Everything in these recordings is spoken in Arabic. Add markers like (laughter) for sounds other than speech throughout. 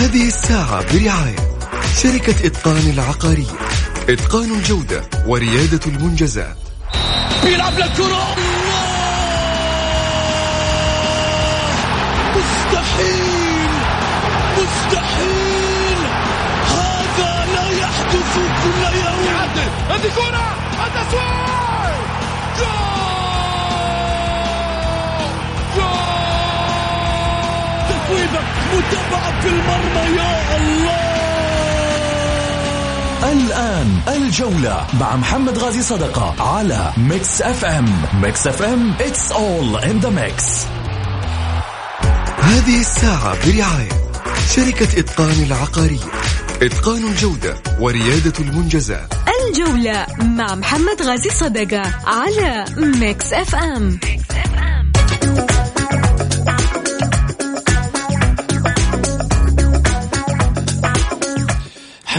هذه الساعة برعاية شركة إتقان العقارية إتقان الجودة وريادة المنجزات. بيلعب للكرة مستحيل! مستحيل! هذا لا يحدث كل يوم. هذه كرة! التسويق تصويبة متابعة في المرمى يا الله! الآن الجولة مع محمد غازي صدقة على Mix FM Mix FM it's all in the mix. هذه الساعة برعاية شركة إتقان العقارية. إتقان الجودة وريادة المنجزات. الجولة مع محمد غازي صدقة على Mix FM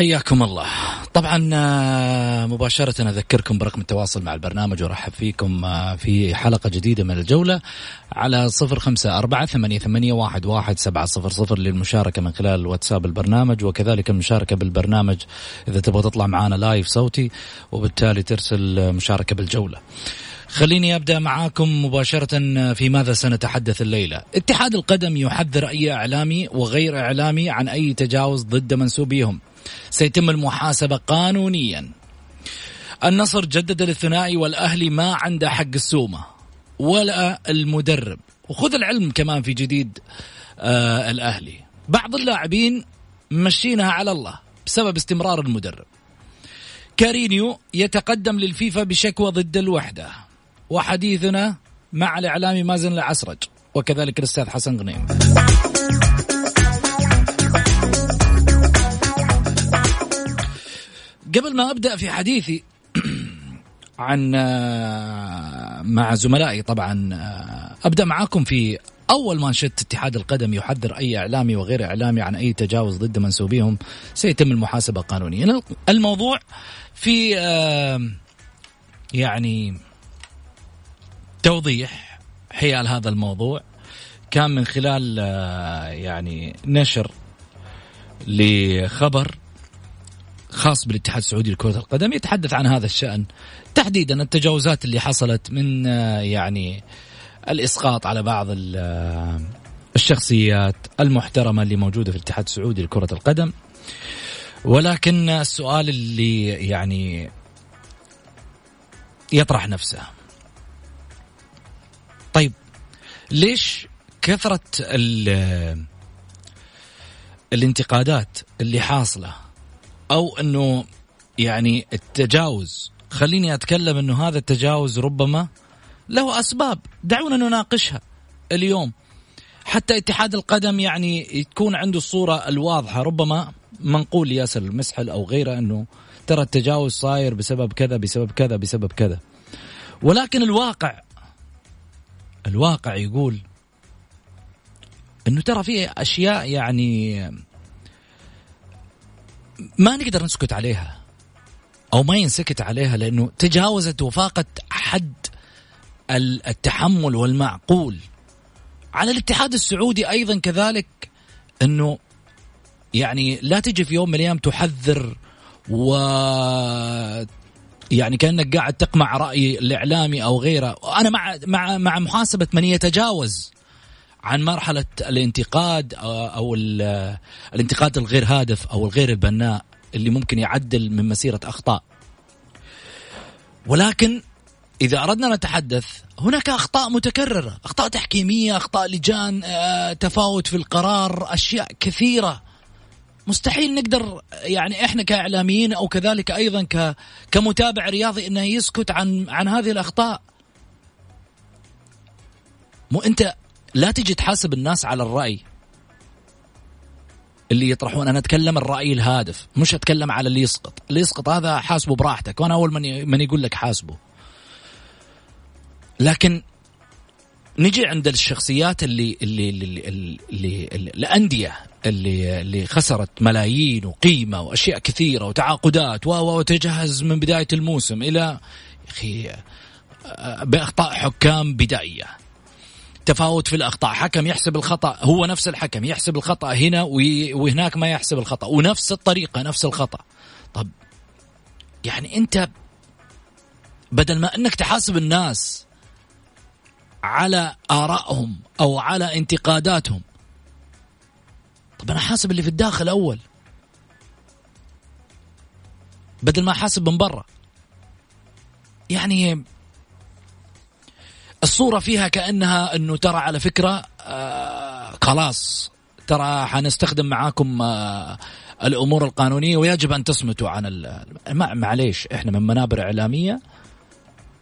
حياكم الله طبعا آه، مباشرة أذكركم برقم التواصل مع البرنامج وأرحب فيكم آه، في حلقة جديدة من الجولة على صفر خمسة أربعة ثمانية, واحد, واحد سبعة صفر صفر للمشاركة من خلال واتساب البرنامج وكذلك المشاركة بالبرنامج إذا تبغى تطلع معنا لايف صوتي وبالتالي ترسل مشاركة بالجولة خليني أبدأ معاكم مباشرة في ماذا سنتحدث الليلة. اتحاد القدم يحذر أي إعلامي وغير إعلامي عن أي تجاوز ضد منسوبيهم. سيتم المحاسبة قانونيا. النصر جدد للثنائي والأهلي ما عنده حق السومة ولا المدرب وخذ العلم كمان في جديد آه الأهلي. بعض اللاعبين مشينها على الله بسبب استمرار المدرب. كارينيو يتقدم للفيفا بشكوى ضد الوحدة. وحديثنا مع الإعلامي مازن العسرج وكذلك الأستاذ حسن غنيم. قبل ما أبدأ في حديثي (clears throat) عن آه، مع زملائي طبعا آه، أبدأ معاكم في أول مانشيت اتحاد القدم يحذر أي إعلامي وغير إعلامي عن أي تجاوز ضد منسوبيهم سيتم المحاسبة قانونيا. الموضوع في آه، يعني توضيح حيال هذا الموضوع كان من خلال يعني نشر لخبر خاص بالاتحاد السعودي لكرة القدم يتحدث عن هذا الشأن. تحديدا التجاوزات اللي حصلت من يعني الإسقاط على بعض الشخصيات المحترمة اللي موجودة في الاتحاد السعودي لكرة القدم. ولكن السؤال اللي يعني يطرح نفسه. طيب ليش كثرة الانتقادات اللي حاصلة أو إنه يعني التجاوز. خليني أتكلم إنه هذا التجاوز ربما له أسباب. دعونا نناقشها اليوم. حتى اتحاد القدم يعني تكون عنده الصورة الواضحة. ربما منقول لياسر المسحل أو غيره إنه ترى التجاوز صاير بسبب كذا بسبب كذا بسبب كذا. ولكن الواقع الواقع يقول إنه ترى في أشياء يعني ما نقدر نسكت عليها أو ما ينسكت عليها لأنه تجاوزت وفاقت حد التحمل والمعقول. على الاتحاد السعودي أيضا كذلك إنه يعني لا تجي في يوم من الأيام تحذر و يعني كأنك قاعد تقمع رأي الإعلامي أو غيره. أنا مع مع مع محاسبة من يتجاوز. عن مرحلة الانتقاد أو الانتقاد الغير هادف أو الغير البناء اللي ممكن يعدل من مسيرة أخطاء. ولكن إذا أردنا نتحدث هناك أخطاء متكررة أخطاء تحكيمية أخطاء لجان آه، تفاوت في القرار أشياء كثيرة. مستحيل نقدر يعني إحنا كإعلاميين أو كذلك أيضا ك كمتابع رياضي إنه يسكت عن عن هذه الأخطاء. مو أنت لا تجي تحاسب الناس على الرأي. اللي يطرحون أنا أتكلم الرأي الهادف مش أتكلم على اللي يسقط. اللي يسقط هذا حاسبه براحتك وأنا أول من من يقول لك حاسبه. لكن نجي عند الشخصيات اللي اللي اللي, اللي, اللي, اللي الأندية اللي اللي خسرت ملايين وقيمة وأشياء كثيرة وتعاقدات وتجهز من بداية الموسم إلى يا أخي بأخطاء حكام بدائية. تفاوت في الأخطاء. حكم يحسب الخطأ هو نفس الحكم يحسب الخطأ هنا وهناك ما يحسب الخطأ ونفس الطريقة نفس الخطأ. طب يعني أنت بدل ما أنك تحاسب الناس على آرائهم أو على انتقاداتهم طب أنا حاسب اللي في الداخل أول. بدل ما أحاسب من برا. يعني الصورة فيها كأنها أنه ترى على فكرة آه خلاص ترى حنستخدم معاكم آه الأمور القانونية ويجب أن تصمتوا عن معليش إحنا من منابر إعلامية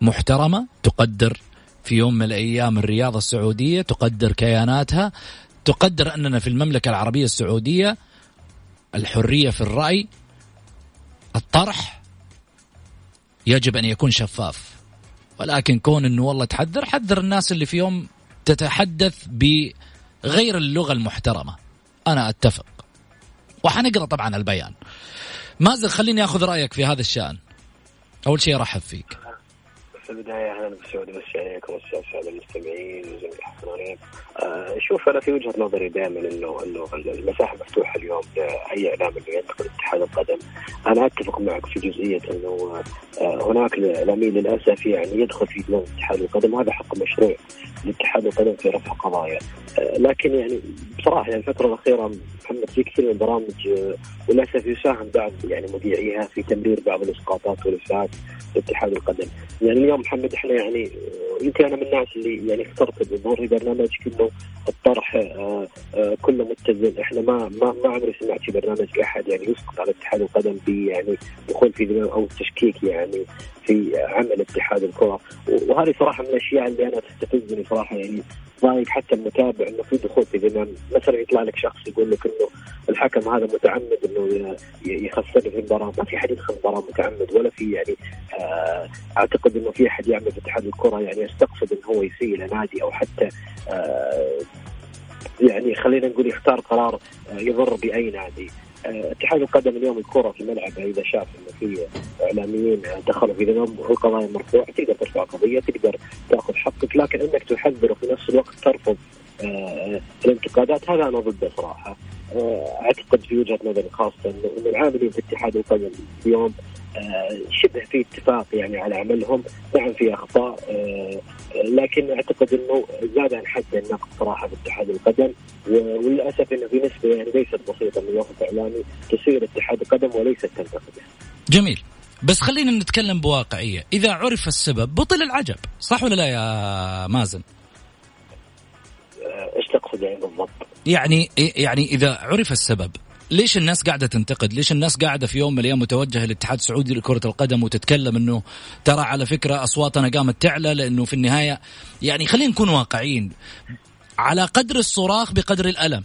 محترمة تقدر في يوم من الأيام الرياضة السعودية تقدر كياناتها تقدر أننا في المملكة العربية السعودية الحرية في الرأي الطرح يجب أن يكون شفاف. ولكن كون إنه والله تحذر حذر الناس اللي في يوم تتحدث بغير اللغة المحترمة. أنا أتفق. وحنقرأ طبعا البيان. مازن خليني آخذ رأيك في هذا الشأن. أول شيء أرحب فيك. في البداية أهلا بسعود بس عليكم السادة المستمعين وزميل الحصرانين آه شوف أنا في وجهة نظري دائما إنه إنه المساحة مفتوحة اليوم لأي إعلام إنه يدخل اتحاد القدم. أنا أتفق معك في جزئية إنه آه هناك الإعلاميين للأسف يعني يدخل في دماغ اتحاد القدم وهذا حق مشروع لاتحاد القدم في رفع قضايا. آه لكن يعني بصراحة يعني الفترة الأخيرة محمد في كثير من البرامج آه، للأسف يساهم بعض يعني مذيعيها في تمرير بعض الإسقاطات والإفساد لاتحاد القدم. يعني اليوم محمد إحنا يعني يمكن أنا من الناس اللي يعني اخترت الظهور في برنامج كله الطرح آه، آه، كله متزن. إحنا ما ما ما عمري سمعت في برنامج لأحد يعني يسقط على اتحاد القدم ب يعني دخول في أو تشكيك يعني. في عمل اتحاد الكرة. وهذه صراحة من الأشياء اللي أنا تستفزني صراحة يعني ضايق حتى المتابع إنه في دخول في ذمم مثلا يطلع لك شخص يقول لك إنه الحكم هذا متعمد إنه يخسر في المباراة. ما في حد يدخل المباراه متعمد ولا في يعني آه أعتقد إنه في أحد يعمل في اتحاد الكرة يعني يستقصد انه هو يسيء إلى نادي أو حتى آه يعني خلينا نقول يختار قرار آه يضر بأي نادي. اتحاد القدم اليوم الكرة في ملعبه إذا شاف إنه في إعلاميين دخلوا في ذنب القضايا مرفوعة تقدر ترفع قضية تقدر تأخذ حقك لكن إنك تحذر وفي نفس الوقت ترفض آه، الانتقادات هذا أنا ضده صراحة. آه، أعتقد في وجهة نظري خاصة إنه العاملين في اتحاد القدم اليوم شبه في اتفاق يعني على عملهم نعم في أخطاء لكن أعتقد إنه زاد عن حد النقد صراحة في اتحاد القدم وللأسف إنه في نسبة يعني ليست بسيطة من وسط اعلامي تصير اتحاد القدم وليست تنتقده. جميل. بس خلينا نتكلم بواقعية، إذا عرف السبب بطل العجب، صح ولا لا يا مازن؟ إيش تقصد يعني بالضبط؟ يعني يعني إذا عرف السبب ليش الناس قاعدة تنتقد؟ ليش الناس قاعدة في يوم من الأيام متوجهة للاتحاد السعودي لكرة القدم وتتكلم إنه ترى على فكرة أصواتنا قامت تعلى لأنه في النهاية يعني خلينا نكون واقعيين على قدر الصراخ بقدر الألم.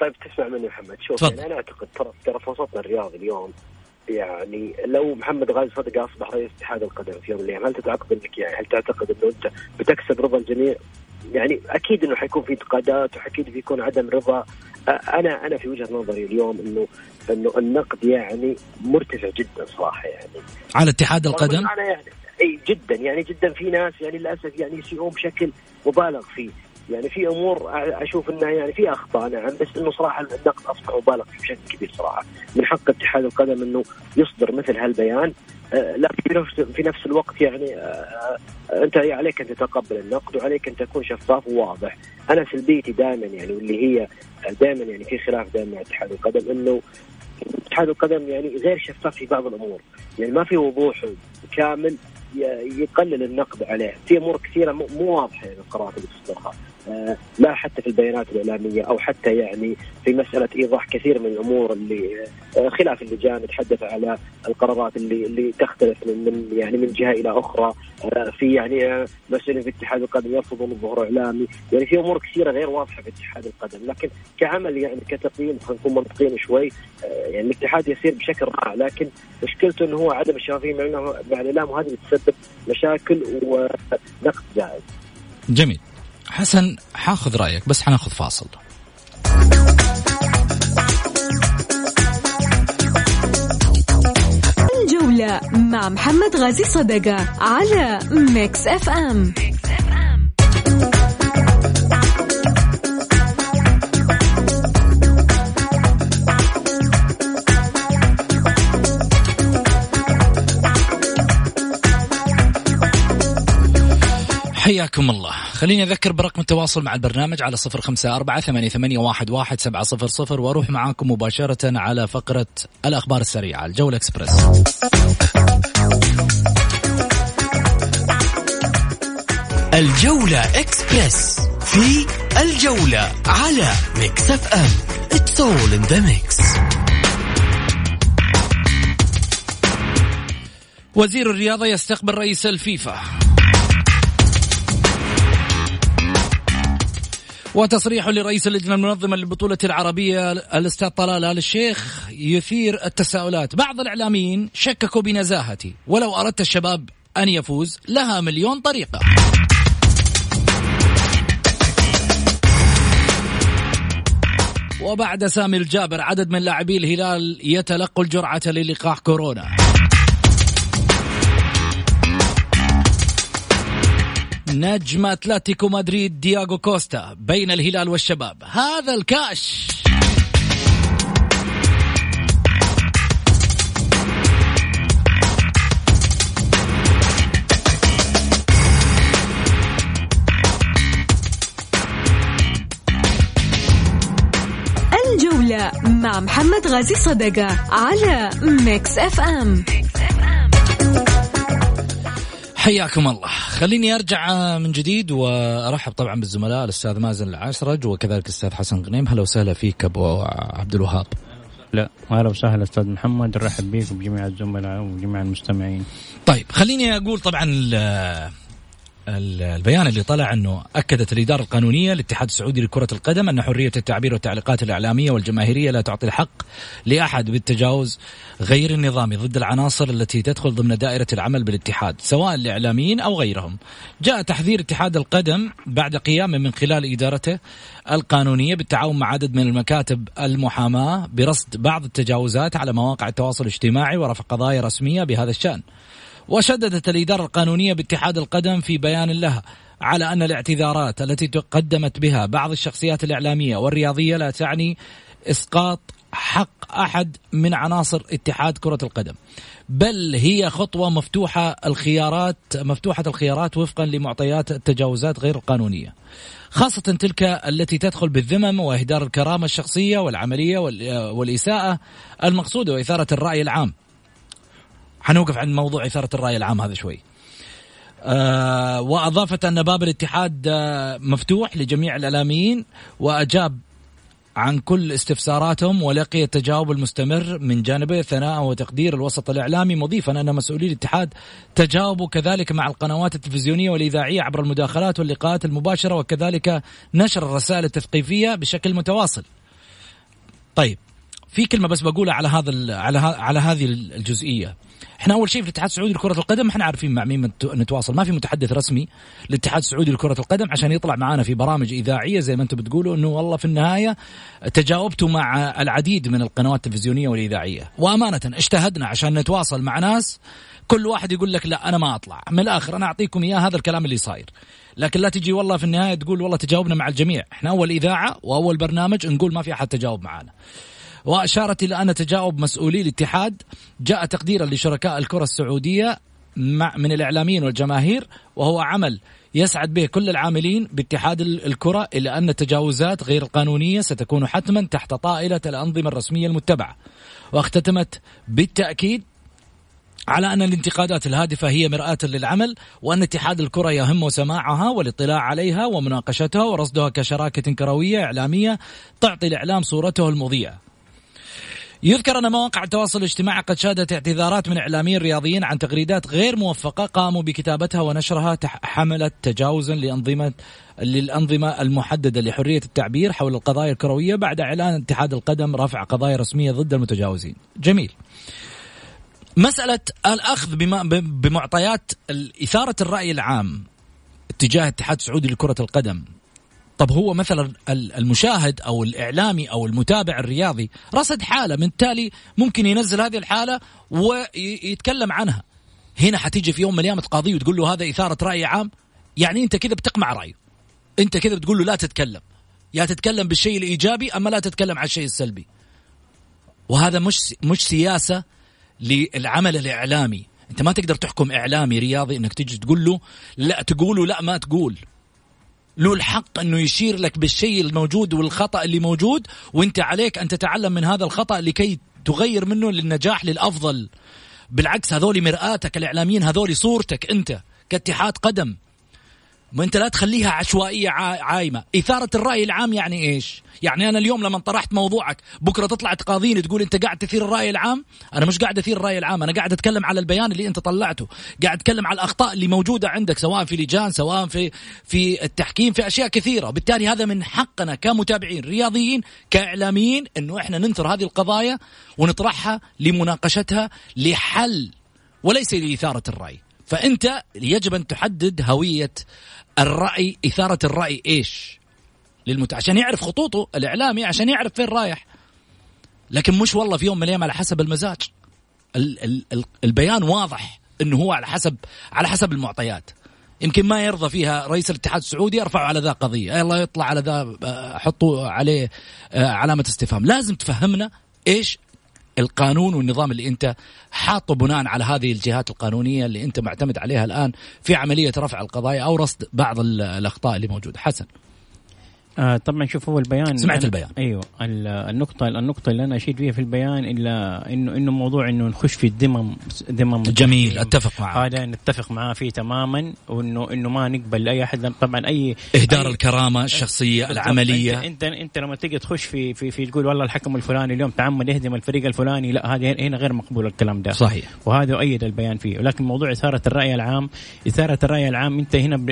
طيب تسمع مني محمد شوف فضل. يعني أنا أعتقد ترى ترى في وسطنا الرياضي اليوم يعني لو محمد غازي صدقه أصبح رئيس اتحاد القدم في يوم من الأيام هل تعتقد إنك يعني هل تعتقد إنه أنت بتكسب رضا الجميع يعني أكيد إنه حيكون في انتقادات وأكيد بيكون عدم رضا. أنا أنا في وجهة نظري اليوم انه إنه النقد يعني مرتفع جدا صراحة يعني. على اتحاد القدم؟ أنا يعني إي جدا. يعني جدا في ناس يعني للأسف يعني يسيئون بشكل مبالغ فيه. يعني في أمور أشوف إنها يعني في أخطاء نعم بس إنه صراحة النقد أصبح مبالغ فيه بشكل كبير صراحة. من حق اتحاد القدم إنه يصدر مثل هالبيان. لكن في نفس في نفس الوقت يعني آه، آه، أنت عليك أن تتقبل النقد وعليك أن تكون شفاف وواضح. أنا سلبيتي دائما يعني واللي هي دائما يعني في خلاف دائما مع اتحاد القدم إنه اتحاد القدم يعني غير شفاف في بعض الأمور. يعني ما في وضوح كامل يقلل النقد عليه. في أمور كثيرة مو واضحة يعني القرارات اللي تصدرها آه، لا حتى في البيانات الإعلامية أو حتى يعني في مسألة إيضاح كثير من الأمور اللي آه، خلاف اللجان نتحدث على القرارات اللي اللي تختلف من, من يعني من جهة إلى أخرى آه، في يعني مسؤولين في اتحاد القدم يرفضون الظهور إعلامي يعني في أمور كثيرة غير واضحة في اتحاد القدم لكن كعمل يعني كتقييم خلينا نكون منطقيين شوي يعني الاتحاد يسير بشكل رائع لكن مشكلته إنه هو عدم الشفافيه مع الإعلام وهذه بتسبب مشاكل ونقد زائد. جميل. حسن حاخذ رأيك بس حناخذ فاصل. الجولة مع محمد غازي صدقة على Mix FM حياكم الله. خليني أذكر برقم التواصل مع البرنامج على صفر خمسة أربعة ثمانية, ثمانية واحد, واحد سبعة صفر صفر وأروح معاكم مباشرة على فقرة الأخبار السريعة الجولة إكسبرس الجولة إكسبرس في الجولة على Mix FM. It's all in the mix. وزير الرياضة يستقبل رئيس الفيفا. وتصريح لرئيس اللجنة المنظمة للبطولة العربية الأستاذ طلال آل الشيخ يثير التساؤلات. بعض الإعلاميين شككوا بنزاهتي. ولو أردت الشباب أن يفوز لها مليون طريقة. وبعد سامي الجابر عدد من لاعبي الهلال يتلقوا الجرعة للقاح كورونا. نجم أتلتيكو مدريد دياغو كوستا بين الهلال والشباب. هذا الكاش. الجولة مع محمد غازي صدقة على Mix FM حياكم الله. خليني أرجع من جديد وأرحب طبعا بالزملاء. الأستاذ مازن العشرج وكذلك الأستاذ حسن غنيم. هلا وسهلا فيك أبو عبد الوهاب. لا أهلا وسهلا أستاذ محمد. نرحب بك وبجميع الزملاء وجميع المستمعين. طيب خليني أقول طبعا البيان اللي طلع أنه أكدت الإدارة القانونية للاتحاد السعودي لكرة القدم أن حرية التعبير والتعليقات الإعلامية والجماهيرية لا تعطي الحق لأحد بالتجاوز غير النظامي ضد العناصر التي تدخل ضمن دائرة العمل بالاتحاد سواء الإعلاميين أو غيرهم. جاء تحذير اتحاد القدم بعد قيامه من خلال إدارته القانونية بالتعاون مع عدد من المكاتب المحاماة برصد بعض التجاوزات على مواقع التواصل الاجتماعي ورفع قضايا رسمية بهذا الشأن. وشددت الإدارة القانونية باتحاد القدم في بيان لها على أن الاعتذارات التي تقدمت بها بعض الشخصيات الإعلامية والرياضية لا تعني إسقاط حق أحد من عناصر اتحاد كرة القدم بل هي خطوة مفتوحة الخيارات مفتوحة الخيارات وفقا لمعطيات التجاوزات غير القانونية خاصة تلك التي تدخل بالذمم وإهدار الكرامة الشخصية والعملية والإساءة المقصودة وإثارة الرأي العام. حنوقف عند موضوع إثارة الرأي العام هذا شوي. آه وأضافت أن باب الاتحاد آه مفتوح لجميع الإعلاميين وأجاب عن كل استفساراتهم ولقي التجاوب المستمر من جانبه ثناء وتقدير الوسط الإعلامي مضيفا أن مسؤولي الاتحاد تجاوبوا كذلك مع القنوات التلفزيونية والإذاعية عبر المداخلات واللقاءات المباشرة وكذلك نشر الرسائل التثقيفية بشكل متواصل. طيب في كلمة بس بقولها على هذا على على هذه الجزئية. إحنا أول شيء في الاتحاد السعودي لكرة القدم إحنا عارفين مع مين نتواصل. ما في متحدث رسمي للاتحاد السعودي لكرة القدم عشان يطلع معنا في برامج إذاعية زي ما أنتم بتقولوا إنه والله في النهاية تجاوبتوا مع العديد من القنوات التلفزيونية والإذاعية. وأمانة اجتهدنا عشان نتواصل مع ناس كل واحد يقول لك لا أنا ما أطلع. من الآخر أنا أعطيكم إياه هذا الكلام اللي صاير. لكن لا تجي والله في النهاية تقول والله تجاوبنا مع الجميع. إحنا أول إذاعة وأول برنامج نقول ما في أحد تجاوب معنا وأشارت إلى أن تجاوب مسؤولي الاتحاد جاء تقديرا لشركاء الكرة السعودية مع من الإعلاميين والجماهير وهو عمل يسعد به كل العاملين باتحاد الكرة إلا أن التجاوزات غير القانونية ستكون حتما تحت طائلة الأنظمة الرسمية المتبعة. واختتمت بالتأكيد على أن الانتقادات الهادفة هي مرآة للعمل وأن اتحاد الكرة يهم سماعها والاطلاع عليها ومناقشتها ورصدها كشراكة كروية إعلامية تعطي الإعلام صورته المضيئة. يذكر أن مواقع التواصل الاجتماعي قد شهدت اعتذارات من إعلاميين رياضيين عن تغريدات غير موفقة قاموا بكتابتها ونشرها حملت تجاوزا لأنظمة للأنظمة المحددة لحرية التعبير حول القضايا الكروية بعد إعلان اتحاد القدم رفع قضايا رسمية ضد المتجاوزين. جميل. مسألة الأخذ بمعطيات إثارة الرأي العام اتجاه الاتحاد السعودي لكرة القدم. طب هو مثلا المشاهد أو الإعلامي أو المتابع الرياضي رصد حالة من التالي ممكن ينزل هذه الحالة ويتكلم عنها. هنا حتيجي في يوم من الأيام تقاضيه وتقول له هذا إثارة رأي عام؟ يعني أنت كذا بتقمع رأيه. أنت كذا بتقول له لا تتكلم. يا تتكلم بالشيء الإيجابي أما لا تتكلم عن الشيء السلبي. وهذا مش مش سياسة للعمل الإعلامي. أنت ما تقدر تحكم إعلامي رياضي إنك تجي تقول له لا تقول لا ما تقول. له الحق أنه يشير لك بالشيء الموجود والخطأ اللي موجود وأنت عليك أن تتعلم من هذا الخطأ لكي تغير منه للنجاح للأفضل. بالعكس هذول مرآتك الإعلاميين هذول صورتك أنت كاتحاد قدم. ما انت لا تخليها عشوائية عايمة. إثارة الرأي العام يعني إيش؟ يعني أنا اليوم لما طرحت موضوعك بكرة تطلع تقاضيني تقول أنت قاعد تثير الرأي العام؟ أنا مش قاعد أثير الرأي العام أنا قاعد أتكلم على البيان اللي أنت طلعته. قاعد أتكلم على الأخطاء اللي موجودة عندك سواء في لجان سواء في في التحكيم في أشياء كثيرة. بالتالي هذا من حقنا كمتابعين رياضيين كإعلاميين إنه إحنا ننثر هذه القضايا ونطرحها لمناقشتها لحل وليس لإثارة الرأي. فأنت يجب أن تحدد هوية الرأي إثارة الرأي إيش للمت... عشان يعرف خطوطه الإعلامي عشان يعرف فين رايح. لكن مش والله في يوم من الأيام على حسب المزاج. ال... ال... ال... البيان واضح إنه هو على حسب على حسب المعطيات. يمكن ما يرضى فيها رئيس الاتحاد السعودي ارفعوا على ذا قضية. يلا يطلع على ذا حطوا عليه آه، علامة استفهام. لازم تفهمنا إيش القانون والنظام اللي انت حاطه بناء على هذه الجهات القانونية اللي انت معتمد عليها الآن في عملية رفع القضايا أو رصد بعض الأخطاء اللي موجودة. حسن. آه طبعا شوف هو البيان سمعت البيان. أيوه النقطة النقطة اللي أنا أشيد فيها في البيان إلا إنه إنه موضوع إنه نخش في الذمم ذمم جميل أتفق معك. هذا نتفق معاه فيه تماما وإنه إنه ما نقبل اي أحد طبعا اي إهدار أي الكرامة الشخصية العملية. أنت, أنت أنت لما تيجي تخش في في في تقول والله الحكم الفلاني اليوم تعمد يهدم الفريق الفلاني لا هذه هنا غير مقبول الكلام ده. صحيح. وهذا يؤيد البيان فيه. ولكن موضوع إثارة الرأي العام إثارة الرأي العام أنت هنا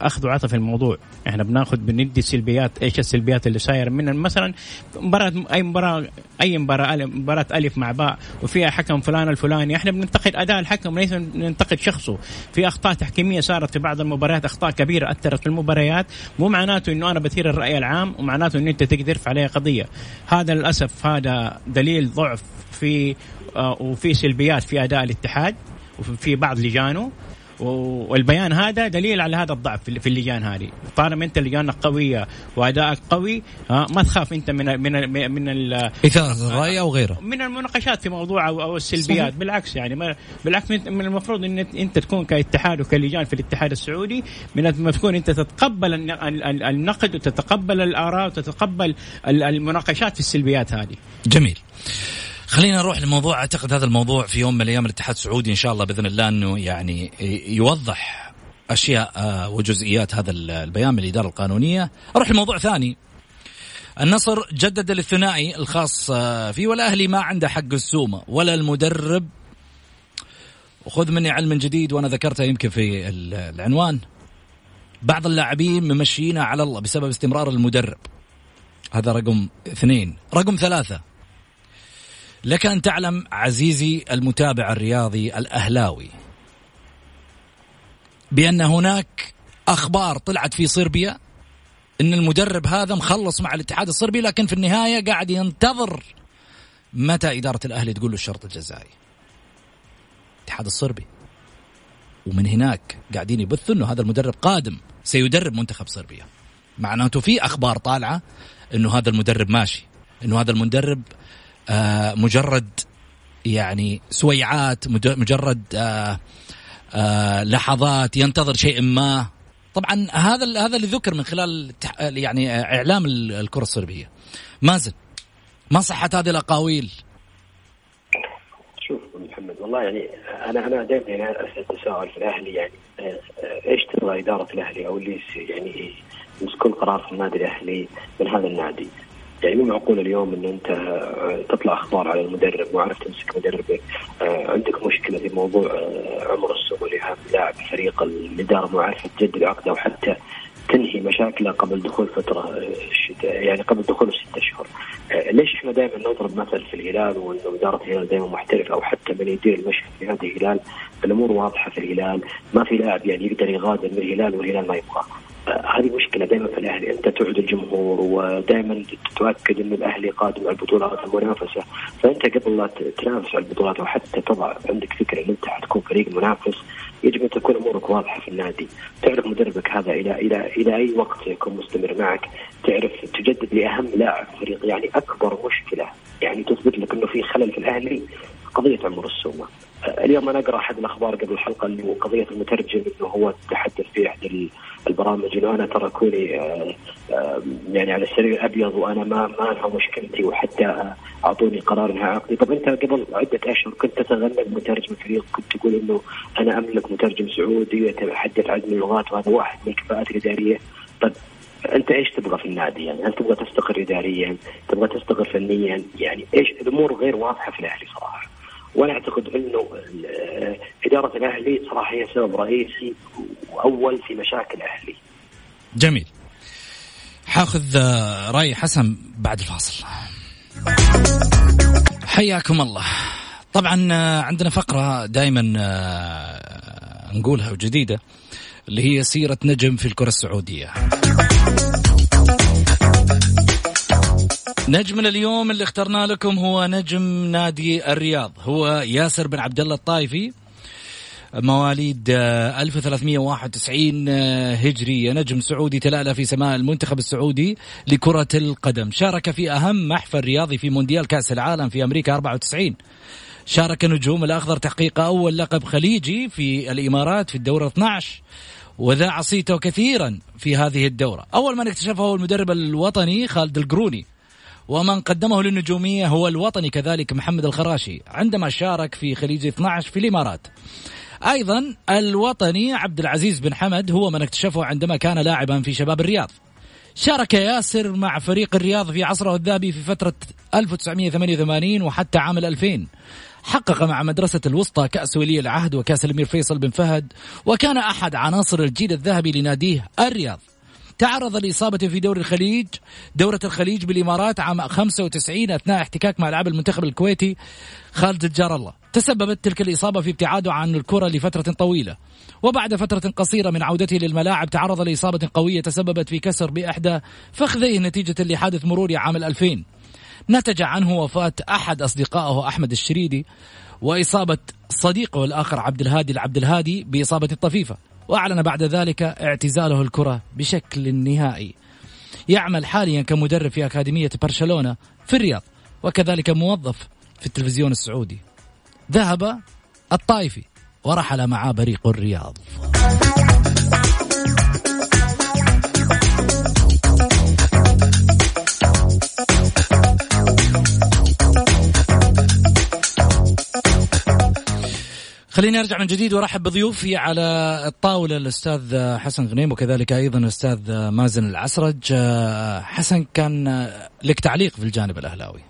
أخذ وعطى في الموضوع. إحنا بناخذ بندي السلبيات إيش السلبيات اللي صايره من مثلا مباراة أي مباراة أي مباراة مباراة ألف مع باء وفيها حكم فلان الفلاني. إحنا بننتقد أداء الحكم ليس ننتقد شخصه. في أخطاء تحكيمية صارت في بعض المباريات أخطاء كبيرة أثرت في المباريات. مو معناته إنه أنا بثير الرأي العام ومعناته إنه أنت تقدر ترفع عليها قضية. هذا للأسف هذا دليل ضعف في آه وفي سلبيات في أداء الاتحاد وفي بعض لجانه. والبيان هذا دليل على هذا الضعف في اللجان هذه. طالما أنت لجانك قويه وأدائك قوي ما تخاف أنت من من من إثارة الرأي أو غيره. من المناقشات في موضوع أو, أو السلبيات. صحيح. بالعكس يعني ما بالعكس من المفروض إن انت تكون كاتحاد وكلجان في الاتحاد السعودي. من ما تكون أنت تتقبل النقد وتتقبل الآراء وتتقبل المناقشات في السلبيات هذه. جميل. خلينا نروح لموضوع أعتقد هذا الموضوع في يوم من الأيام الاتحاد السعودي إن شاء الله بإذن الله إنه يعني يوضح أشياء آه، وجزئيات هذا البيان من الإدارة القانونية. أروح لموضوع ثاني. النصر جدد الثنائي الخاص آه، فيه والاهلي ما عنده حق السومة ولا المدرب. وخذ مني علم جديد وأنا ذكرته يمكن في العنوان. بعض اللاعبين ممشينا على الله بسبب استمرار المدرب. هذا رقم اثنين. رقم ثلاثة. لك أن تعلم عزيزي المتابع الرياضي الأهلاوي بأن هناك أخبار طلعت في صربيا أن المدرب هذا مخلص مع الاتحاد الصربي لكن في النهاية قاعد ينتظر متى إدارة الأهلي تقول له الشرط الجزائي. الاتحاد الصربي. ومن هناك قاعدين يبثوا إنه هذا المدرب قادم سيدرب منتخب صربيا. معناته في أخبار طالعة إنه هذا المدرب ماشي إنه هذا المدرب مجرد يعني سويعات مجرد آه، آه، لحظات ينتظر شيء ما. طبعا هذا هذا اللي ذكر من خلال يعني إعلام الكرة الصربيه مازن ما صحت هذه الأقاويل؟ شوف محمد والله يعني أنا أنا دائما يعني أسأل تساؤل في الأهلي يعني إيش تبغى إدارة الأهلي أو اللي يعني يمسكون قرار في النادي الأهلي من هذا النادي؟ يعني مو معقول اليوم إن أنت آه، تطلع أخبار على المدرب مو عارف تمسك مدربك آه، عندك مشكلة في موضوع آه، عمر السومري لاعب فريق الإدارة مو عارفه تجدد عقده وحتى تنهي مشاكله قبل دخول فترة الشتاء يعني قبل دخول الست اشهر. ليش إحنا دائما نضرب مثل في الهلال وإنه إدارة الهلال دائما محترفه أو حتى من يدير المشهد في هذا الهلال الأمور واضحة في الهلال ما في لاعب يعني يقدر يغادر من الهلال والهلال ما يبغاه. هذه مشكلة دائما في الأهلي. أنت تعد الجمهور ودائما تتأكد انه الأهلي قادم على البطولات المنافسة. فأنت قبل لا تنافس على البطولات أو حتى تضع عندك فكرة إن أنت حتكون فريق منافس يجب أن تكون أمورك واضحة في النادي. تعرف مدربك هذا إلى إلى إلى أي وقت يكون مستمر معك. تعرف تجدد لأهم لاعب فريق. يعني أكبر مشكلة يعني تثبت لك إنه في خلل في الأهلي قضية عمر السومة. اليوم أنا أقرأ أحد الأخبار قبل الحلقة اللي هو قضية المترجم إنه هو تحدث في احد البرامج إنه أنا ترى كوني آه، آه، يعني على السرير الأبيض وأنا ما ما انهى مشكلتي وحتى أعطوني قرار انهاء عقدي، طب أنت قبل عدة أشهر كنت تتغنى بمترجم فريق كنت تقول إنه أنا أملك مترجم سعودي يتحدث عدد اللغات وهذا واحد من الكفاءات الإدارية، طب أنت إيش تبغى في النادي يعني؟ هل تبغى تستقر اداريا؟ تبغى تستقر فنيا؟ يعني إيش الأمور غير واضحة في الأهلي صراحة؟ وأنا أعتقد إنه إدارة الأهلي صراحة هي سبب رئيسي وأول في مشاكل الاهلي جميل. حاخذ آه، رأي حسن بعد الفاصل. حياكم الله. طبعا آه، عندنا فقرة دائما آه، نقولها وجديدة اللي هي سيرة نجم في الكرة السعودية. نجمنا اليوم اللي اخترنا لكم هو نجم نادي الرياض. هو ياسر بن عبد الله الطايفي. مواليد 1391 آه، آه، هجرية. نجم سعودي تلألأ في سماء المنتخب السعودي لكرة القدم. شارك في أهم محفل رياضي في مونديال كأس العالم في أمريكا 94 شارك نجوم الأخضر تحقيق أول لقب خليجي في الإمارات في الدورة 12 وذاع صيته كثيرا في هذه الدورة. أول من اكتشفه هو المدرب الوطني خالد القروني. ومن قدمه للنجومية هو الوطني كذلك محمد الخراشي عندما شارك في خليج 12 في الإمارات. أيضا الوطني عبد العزيز بن حمد هو من اكتشفه عندما كان لاعبا في شباب الرياض. شارك ياسر مع فريق الرياض في عصره الذهبي في فترة 1988 وحتى عام 2000 حقق مع مدرسة الوسطى كأس ولي العهد وكأس الأمير فيصل بن فهد وكان أحد عناصر الجيل الذهبي لناديه الرياض. تعرض لإصابة في دوري الخليج دورة الخليج بالإمارات عام 95 أثناء احتكاك مع لاعب المنتخب الكويتي خالد الجار الله تسببت تلك الإصابة في ابتعاده عن الكرة لفترة طويلة. وبعد فترة قصيرة من عودته للملاعب تعرض لإصابة قوية تسببت في كسر بإحدى فخذيه نتيجة لحادث مروري عام 2000 نتج عنه وفاة أحد أصدقائه أحمد الشريدي وإصابة صديقه الآخر عبد الهادي العبد الهادي بإصابة طفيفة. وأعلن بعد ذلك اعتزاله الكرة بشكل نهائي. يعمل حاليا كمدرب في أكاديمية برشلونة في الرياض وكذلك موظف في التلفزيون السعودي. ذهب الطائفي ورحل معاه بريق الرياض. خليني أرجع من جديد وأرحب بضيوفي على الطاولة الأستاذ حسن غنيم وكذلك أيضا الأستاذ مازن العسرج. حسن كان لك تعليق في الجانب الأهلاوي؟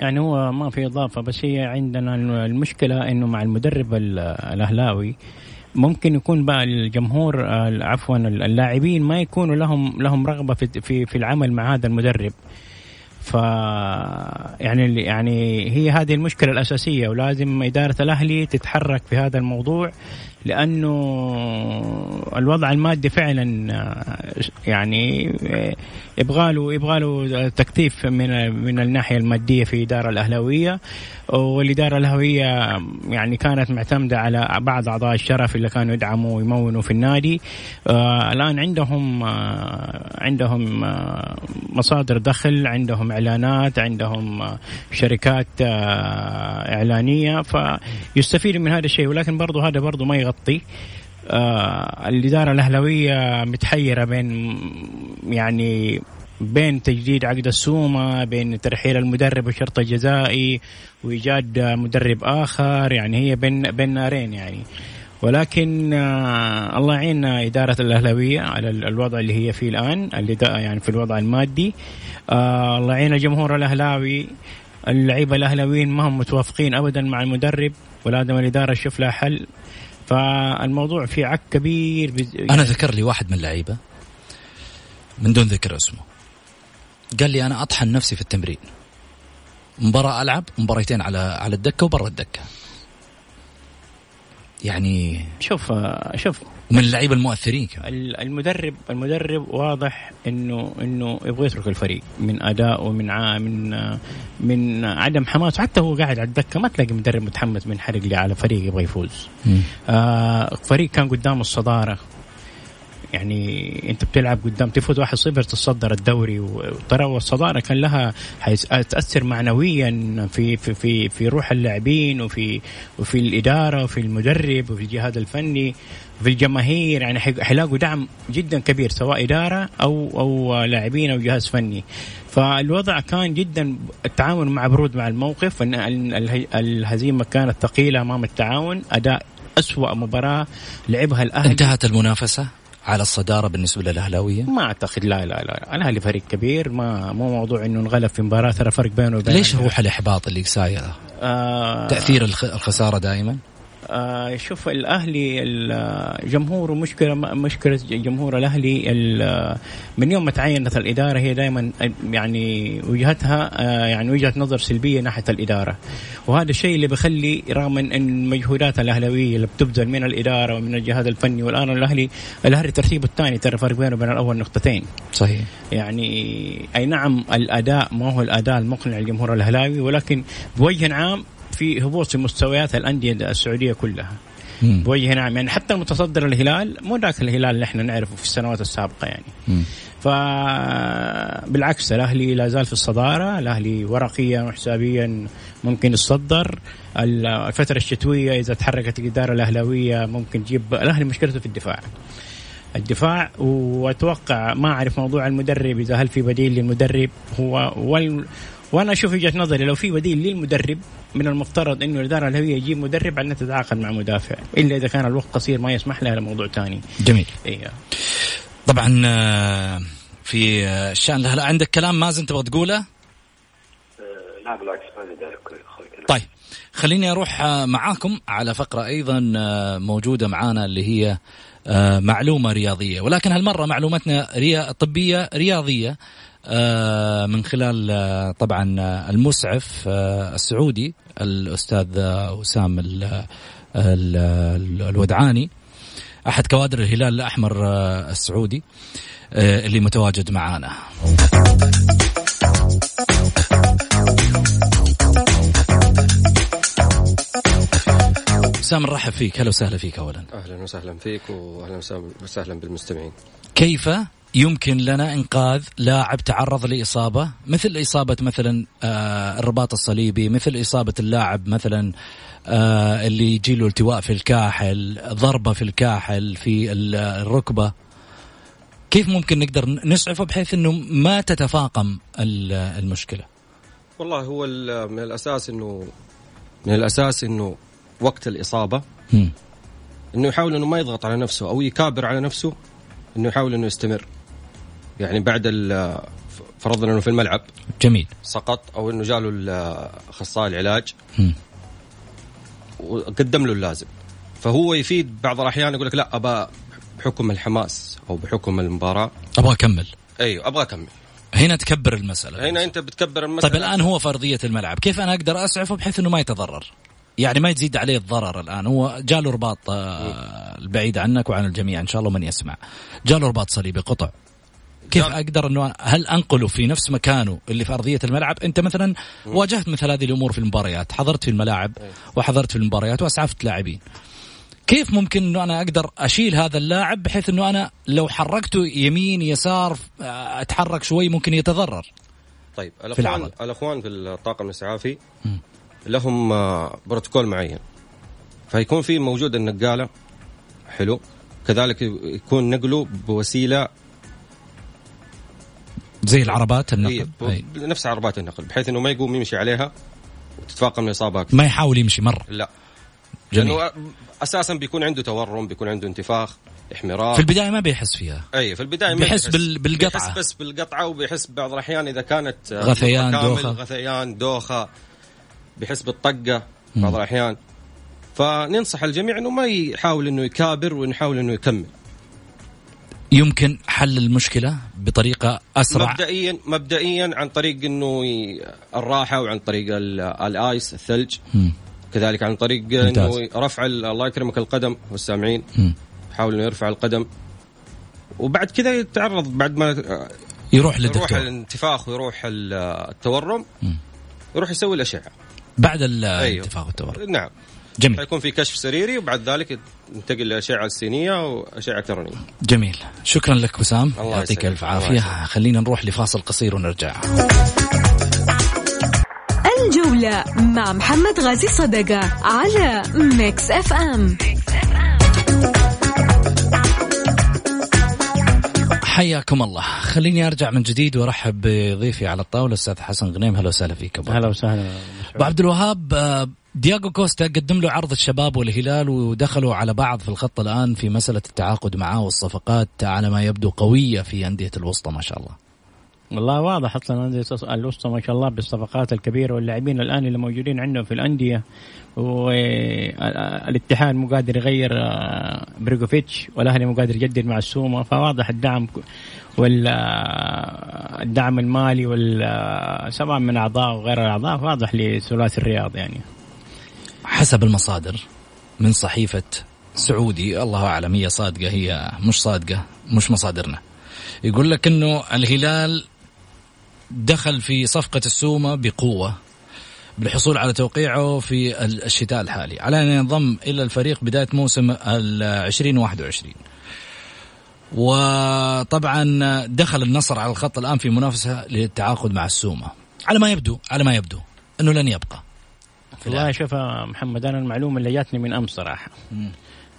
يعني هو ما في إضافة بس هي عندنا المشكلة إنه مع المدرب الأهلاوي ممكن يكون بقى الجمهور عفوا اللاعبين ما يكونوا لهم لهم رغبة في في العمل مع هذا المدرب. ف يعني يعني هي هذه المشكلة الأساسية ولازم إدارة الأهلي تتحرك في هذا الموضوع. لأنه الوضع المادي فعلا يعني يبغى له يبغى له تكثيف من من الناحية المادية في الاداره الأهلاوية. والإدارة الأهلاوية يعني كانت معتمدة على بعض أعضاء الشرف اللي كانوا يدعموا ويمونوا في النادي. آه الآن عندهم آه عندهم آه مصادر دخل عندهم إعلانات عندهم شركات إعلانية. فيستفيد من هذا الشيء ولكن برضه هذا برضه ما يغطي. آه الإدارة الأهلوية متحيرة بين يعني بين تجديد عقد السومة بين ترحيل المدرب والشرط الجزائي وإيجاد مدرب آخر يعني هي بين بين نارين يعني. ولكن آه الله يعين إدارة الأهلاوية على الوضع اللي هي فيه الآن اللي يعني في الوضع المادي. آه الله يعين الجمهور الأهلاوي اللعيبة الأهلاويين ما هم متوافقين أبدا مع المدرب ولازم الإدارة تشوف لها حل فالموضوع في عك كبير بز... أنا ذكر لي واحد من اللعيبة من دون ذكر اسمه. قال لي أنا أطحن نفسي في التمرين. مباراة ألعب مباريتين على على الدكة وبرا الدكة. يعني شوف شوف. من اللعيبة المؤثرين كمان. المدرب المدرب واضح إنه إنه يبغى يترك الفريق من أداء ومن ع... من من عدم حماس. حتى هو قاعد على الدكة ما تلاقي مدرب متحمس من حرق لي على فريق يبغى يفوز. آه فريق كان قدامه الصدارة. يعني انت بتلعب قدام تفوز 1-0 تتصدر الدوري وترى والصداره كان لها تاثر معنويا في في في في روح اللاعبين وفي وفي الإدارة وفي المدرب وفي الجهاز الفني في الجماهير. يعني حيلاقوا دعم جدا كبير سواء إدارة أو أو لاعبين أو جهاز فني. فالوضع كان جدا التعاون مع برود مع الموقف الهزيمة كانت ثقيلة أمام التعاون أداء أسوأ مباراة لعبها الأهلي. انتهت المنافسة؟ على الصدارة بالنسبة للأهلاوية؟ ما أعتقد لا لا لا الأهلي فريق كبير ما مو موضوع إنه انغلب في مباراة ترى فرق بينه وبين ليش روح الإحباط اللي سايرة؟ آه تأثير الخسارة دائما؟ آه شوف الأهلي الجمهور مشكلة مشكلة جمهور الأهلي من يوم ما تعينت الإدارة هي دائما يعني وجهتها آه يعني وجهة نظر سلبية ناحية الإدارة. وهذا الشيء اللي بيخلي رغم إن المجهودات الأهلاوية اللي بتبذل من الإدارة ومن الجهاز الفني والآن الأهلي الأهلي ترتيبه الثاني ترى فرق بينه وبين الأول نقطتين. صحيح. يعني أي نعم الأداء ما هو الأداء المقنع للجمهور الأهلاوي ولكن بوجه عام في هبوط في مستويات الأندية السعودية كلها. بوجه نعم يعني حتى المتصدر الهلال مو ذاك الهلال اللي إحنا نعرفه في السنوات السابقة يعني. فبالعكس الأهلي لا زال في الصدارة الأهلي ورقيا وحسابيا ممكن يتصدر. الفترة الشتوية إذا تحركت الإدارة الأهلاوية ممكن تجيب الأهلي مشكلته في الدفاع. الدفاع وأتوقع ما أعرف موضوع المدرب إذا هل في بديل للمدرب هو وال وأنا أشوف وجهة نظري لو في بديل للمدرب من المفترض إنه الإدارة الهوية يجيب مدرب على تتعاقد مع مدافع إلا إذا كان الوقت قصير ما يسمح لها لموضوع ثاني جميل. إيه. طبعا آه، في الشأن هلا عندك كلام مازن تبغى تقوله؟ آه، لا بالعكس ما طيب خليني أروح آه، معاكم على فقرة أيضا موجودة معانا اللي هي معلومة رياضية. ولكن هالمرة معلومتنا ريا طبية رياضية. آه، من خلال آه، طبعا آه، المسعف السعودي الأستاذ وسام الودعاني. أحد كوادر الهلال الأحمر السعودي اللي متواجد معانا. وسام نرحب فيك. هلا وسهلا فيك اولا. أهلا وسهلا فيك واهلا وسهلا بالمستمعين. كيف يمكن لنا إنقاذ لاعب تعرض لإصابة مثل إصابة مثلا آه الرباط الصليبي مثل إصابة اللاعب مثلا آه اللي يجي له التواء في الكاحل ضربة في الكاحل في الركبة. كيف ممكن نقدر نسعفه بحيث إنه ما تتفاقم المشكلة؟ والله هو من الأساس انه من الأساس إنه وقت الإصابة إنه يحاول إنه ما يضغط على نفسه أو يكابر على نفسه إنه يحاول إنه يستمر. يعني بعد فرضنا إنه في الملعب. جميل. سقط أو إنه جاله اخصائي العلاج. وقدم له اللازم. فهو يفيد بعض الأحيان يقول لك لا ابى بحكم الحماس أو بحكم المباراة. أبغى أكمل. أيوه أبغى أكمل. هنا تكبر المسألة. هنا أنت بتكبر المسألة. طيب الآن هو فرضية الملعب. كيف أنا أقدر أسعفه بحيث أنه ما يتضرر؟ يعني ما يزيد عليه الضرر الآن. هو جاله رباط آه، البعيد عنك وعن الجميع إن شاء الله من يسمع. جاله رباط صليبي قطع. كيف أقدر إنه هل انقله في نفس مكانه اللي في أرضية الملعب؟ أنت مثلا واجهت مثل هذه الأمور في المباريات حضرت في الملاعب وحضرت في المباريات وأسعفت لاعبين. كيف ممكن إنه أنا أقدر أشيل هذا اللاعب بحيث إنه أنا لو حركته يمين يسار أتحرك شوي ممكن يتضرر؟ طيب الاخوان في الأخوان في الطاقم الإسعافي لهم آه، بروتوكول معين. فيكون في موجود النقالة حلو. كذلك يكون نقله بوسيلة زي العربات النقل. أي. نفس عربات النقل بحيث إنه ما يقوم يمشي عليها وتتفاقم الاصابه ما يحاول يمشي مرة. لا. جميل. لأنه أساسا بيكون عنده تورم بيكون عنده انتفاخ احمرار. في البداية ما بيحس فيها. أي في البداية ما بيحس, بيحس. بالقطعة. بيحس بس بالقطعة وبيحس بعض الأحيان إذا كانت غثيان دوخة. غثيان دوخة بيحس بالطقة بعض الأحيان. فننصح الجميع إنه ما يحاول إنه يكابر ونحاول إنه يكمل. يمكن حل المشكلة بطريقة أسرع؟ مبدئيا مبدئيا عن طريق إنه الراحة وعن طريق الآيس الثلج. م. كذلك عن طريق. إنه رفع الله يكرمك القدم والسامعين. يحاول إنه يرفع القدم. وبعد كذا يتعرض بعد ما يروح للدكتور. يروح الانتفاخ ويروح التورم. م. يروح يسوي الأشعة. بعد الانتفاخ أيوه. والتورم نعم. جميل. حيكون في كشف سريري وبعد ذلك ينتقل للاشعه السينيه وأشعة الكترونيه جميل. شكرا لك وسام الله يعطيك. ألف عافية. خلينا نروح لفاصل قصير ونرجع. الجولة مع محمد غازي صدقة على Mix FM. حياكم الله. خليني أرجع من جديد وأرحب بضيفي على الطاولة الأستاذ حسن غنيم. أهلا وسهلا فيك أبو. هلا وسهلا. أبو عبد الوهاب آه، دياغو كوستا قدم له عرض الشباب والهلال ودخلوا على بعض في الخط الآن في مسألة التعاقد معاه والصفقات على ما يبدو قوية في أندية الوسطى ما شاء الله. والله واضح أصلا أندية الوسطى ما شاء الله بالصفقات الكبيرة واللاعبين الآن اللي موجودين عندهم في الأندية. والاتحاد مو قادر يغير آه، بريغوفيتش والأهلي مو قادر يجدد مع السومه فواضح الدعم والدعم المالي وال سواء من أعضاء وغير الأعضاء واضح لثلاثي الرياض يعني. حسب المصادر من صحيفة سعودي. الله أعلم هي صادقة هي مش صادقة مش مصادرنا. يقول لك إنه الهلال دخل في صفقة السومة بقوة بالحصول على توقيعه في الشتاء الحالي. على أن ينضم إلى الفريق بداية موسم ال 2021 وطبعا دخل النصر على الخط الآن في منافسة للتعاقد مع السومة. على ما يبدو على ما يبدو إنه لن يبقى. والله شوف محمد أنا المعلومة اللي جاتني من أمس صراحة.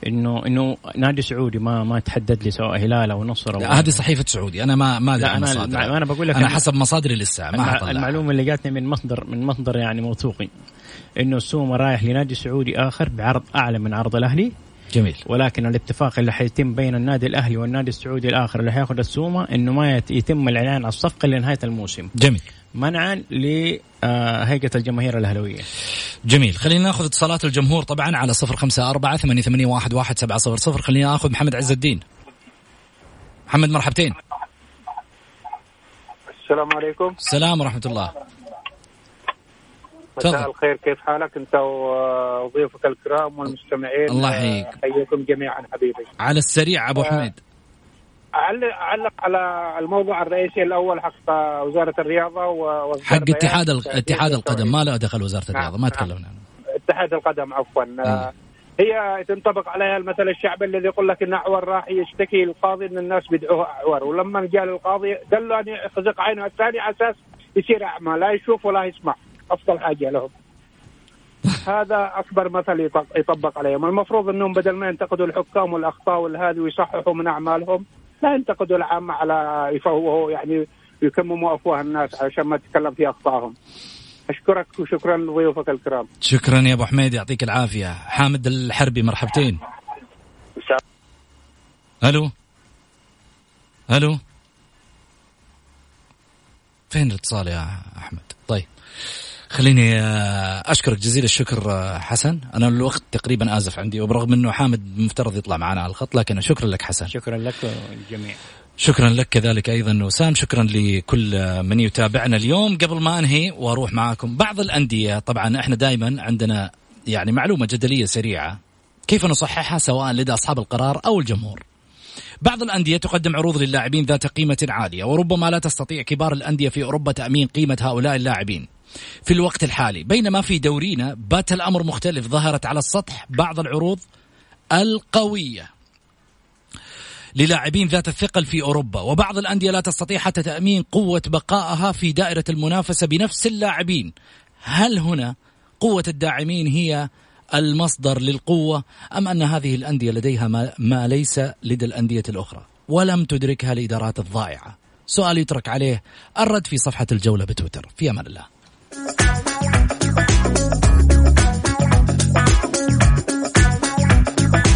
إنه إنه نادي سعودي ما ما تحدد لي سواء هلال أو نصر أو هذه صحيفة سعودي. أنا ما ما لا ادري أنا المصادر. أنا بقول لك أنا حسب مصادري لسه ما حطلع المعلومة اللي جاتني من مصدر من مصدر يعني موثوقي. إنه السومه رايح لنادي سعودي آخر بعرض أعلى من عرض الأهلي. جميل. ولكن الاتفاق اللي حيتم بين النادي الأهلي والنادي السعودي الآخر اللي حياخذ السومة إنه ما يت- يتم الإعلان عن الصفقة لنهاية الموسم. جميل. منعا لهيئه الجماهير الاهلاويه جميل. خلينا ناخذ اتصالات الجمهور طبعا على صفر خمسة أربعة ثمانية, ثمانية واحد, واحد سبعة صفر صفر. خلينا ناخذ محمد عز الدين. محمد مرحبتين. السلام عليكم. السلام ورحمة الله. مساء. الخير. كيف حالك؟ انت وضيوفك الكرام والمستمعين. الله يحييك. حييكم جميعا حبيبي. على السريع أبو آه، حميد. أعلق على الموضوع الرئيسي الأول حق وزارة الرياضة و- حق اتحاد تأكيد اتحاد التوعية. القدم. ما له دخل وزارة الرياضة. ما نعم. تكلمنا عنه. اتحاد القدم عفوا. آه، هي تنطبق عليها المثل الشعبي الذي يقول لك إن أعور راح يشتكي القاضي إن الناس بيدعوه أعور. ولما جاء للقاضي قال له أن يخزق عينه. الثاني على أساس يصير أعمى لا يشوف ولا يسمع. أفضل حاجة لهم. (laughs) هذا أكبر مثل يطبق, عليهم. المفروض إنهم بدل ما ينتقدوا الحكام والأخطاء والهذه ويصححوا من أعمالهم لا ينتقدوا العامه على يفوهوا يعني يكمموا أفواه الناس عشان ما تتكلم في أخطائهم. أشكرك وشكرا لضيوفك الكرام. شكرا يا أبو حميد يعطيك العافية. حامد الحربي مرحبتين. ألو؟ ألو؟ فين الاتصال يا أحمد؟ طيب. خليني آه، أشكرك جزيل الشكر آه، حسن. أنا الوقت تقريبا آزف عندي وبرغم أنه حامد مفترض يطلع معنا على الخط لكن شكرا لك حسن. شكرا لك والجميع شكرا لك كذلك أيضا وسام. شكرا لكل من يتابعنا اليوم. قبل ما أنهي وأروح معاكم بعض الأندية طبعا إحنا دائما عندنا يعني معلومة جدلية سريعة كيف نصححها سواء لدى أصحاب القرار أو الجمهور. بعض الأندية تقدم عروض للاعبين ذات قيمة عالية وربما لا تستطيع كبار الأندية في أوروبا تأمين قيمة هؤلاء اللاعبين. في الوقت الحالي. بينما في دورينا بات الأمر مختلف. ظهرت على السطح بعض العروض القوية للاعبين ذات الثقل في أوروبا وبعض الأندية لا تستطيع حتى تأمين قوة بقائها في دائرة المنافسة بنفس اللاعبين. هل هنا قوة الداعمين هي المصدر للقوة أم أن هذه الأندية لديها ما, ما ليس لدى الأندية الأخرى؟ ولم تدركها الإدارات الضائعة. سؤال يترك عليه الرد في صفحة الجولة بتويتر. في أمان الله. Thank you.